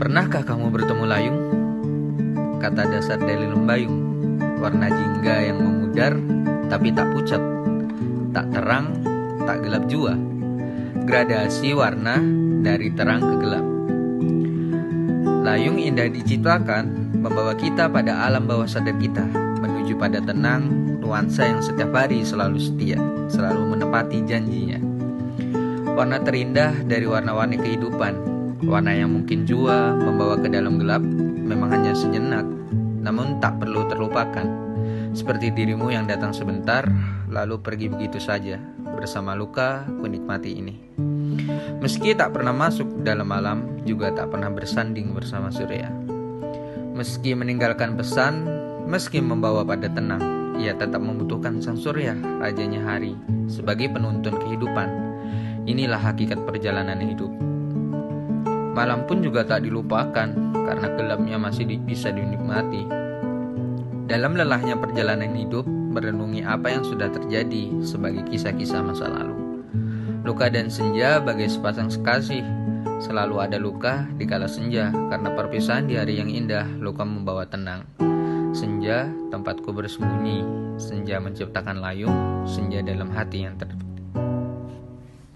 Pernahkah kamu bertemu layung? Kata dasar dari lembayung Warna jingga yang memudar tapi tak pucat Tak terang, tak gelap jua. Gradasi warna dari terang ke gelap. Layung indah diciptakan membawa kita pada alam bawah sadar kita Menuju pada tenang, nuansa yang setiap hari selalu setia Selalu menepati janjinya. Warna terindah dari warna-warni kehidupan Warna yang mungkin jua membawa ke dalam gelap memang hanya sejenak, namun tak perlu terlupakan. Seperti dirimu yang datang sebentar, lalu pergi begitu saja. Bersama luka, ku nikmati ini. Meski tak pernah masuk dalam malam, juga tak pernah bersanding bersama surya. Meski meninggalkan pesan, meski membawa pada tenang, ia tetap membutuhkan sang surya, rajanya hari, sebagai penuntun kehidupan. Inilah hakikat perjalanan hidup. Malam pun juga tak dilupakan karena gelapnya masih bisa dinikmati. Dalam lelahnya perjalanan hidup, merenungi apa yang sudah terjadi sebagai kisah-kisah masa lalu. Luka dan senja bagai sepasang sekasih. Selalu ada luka di kala senja karena perpisahan di hari yang indah, luka membawa tenang. Senja tempatku bersembunyi, senja menciptakan layung, senja dalam hati yang tertutup.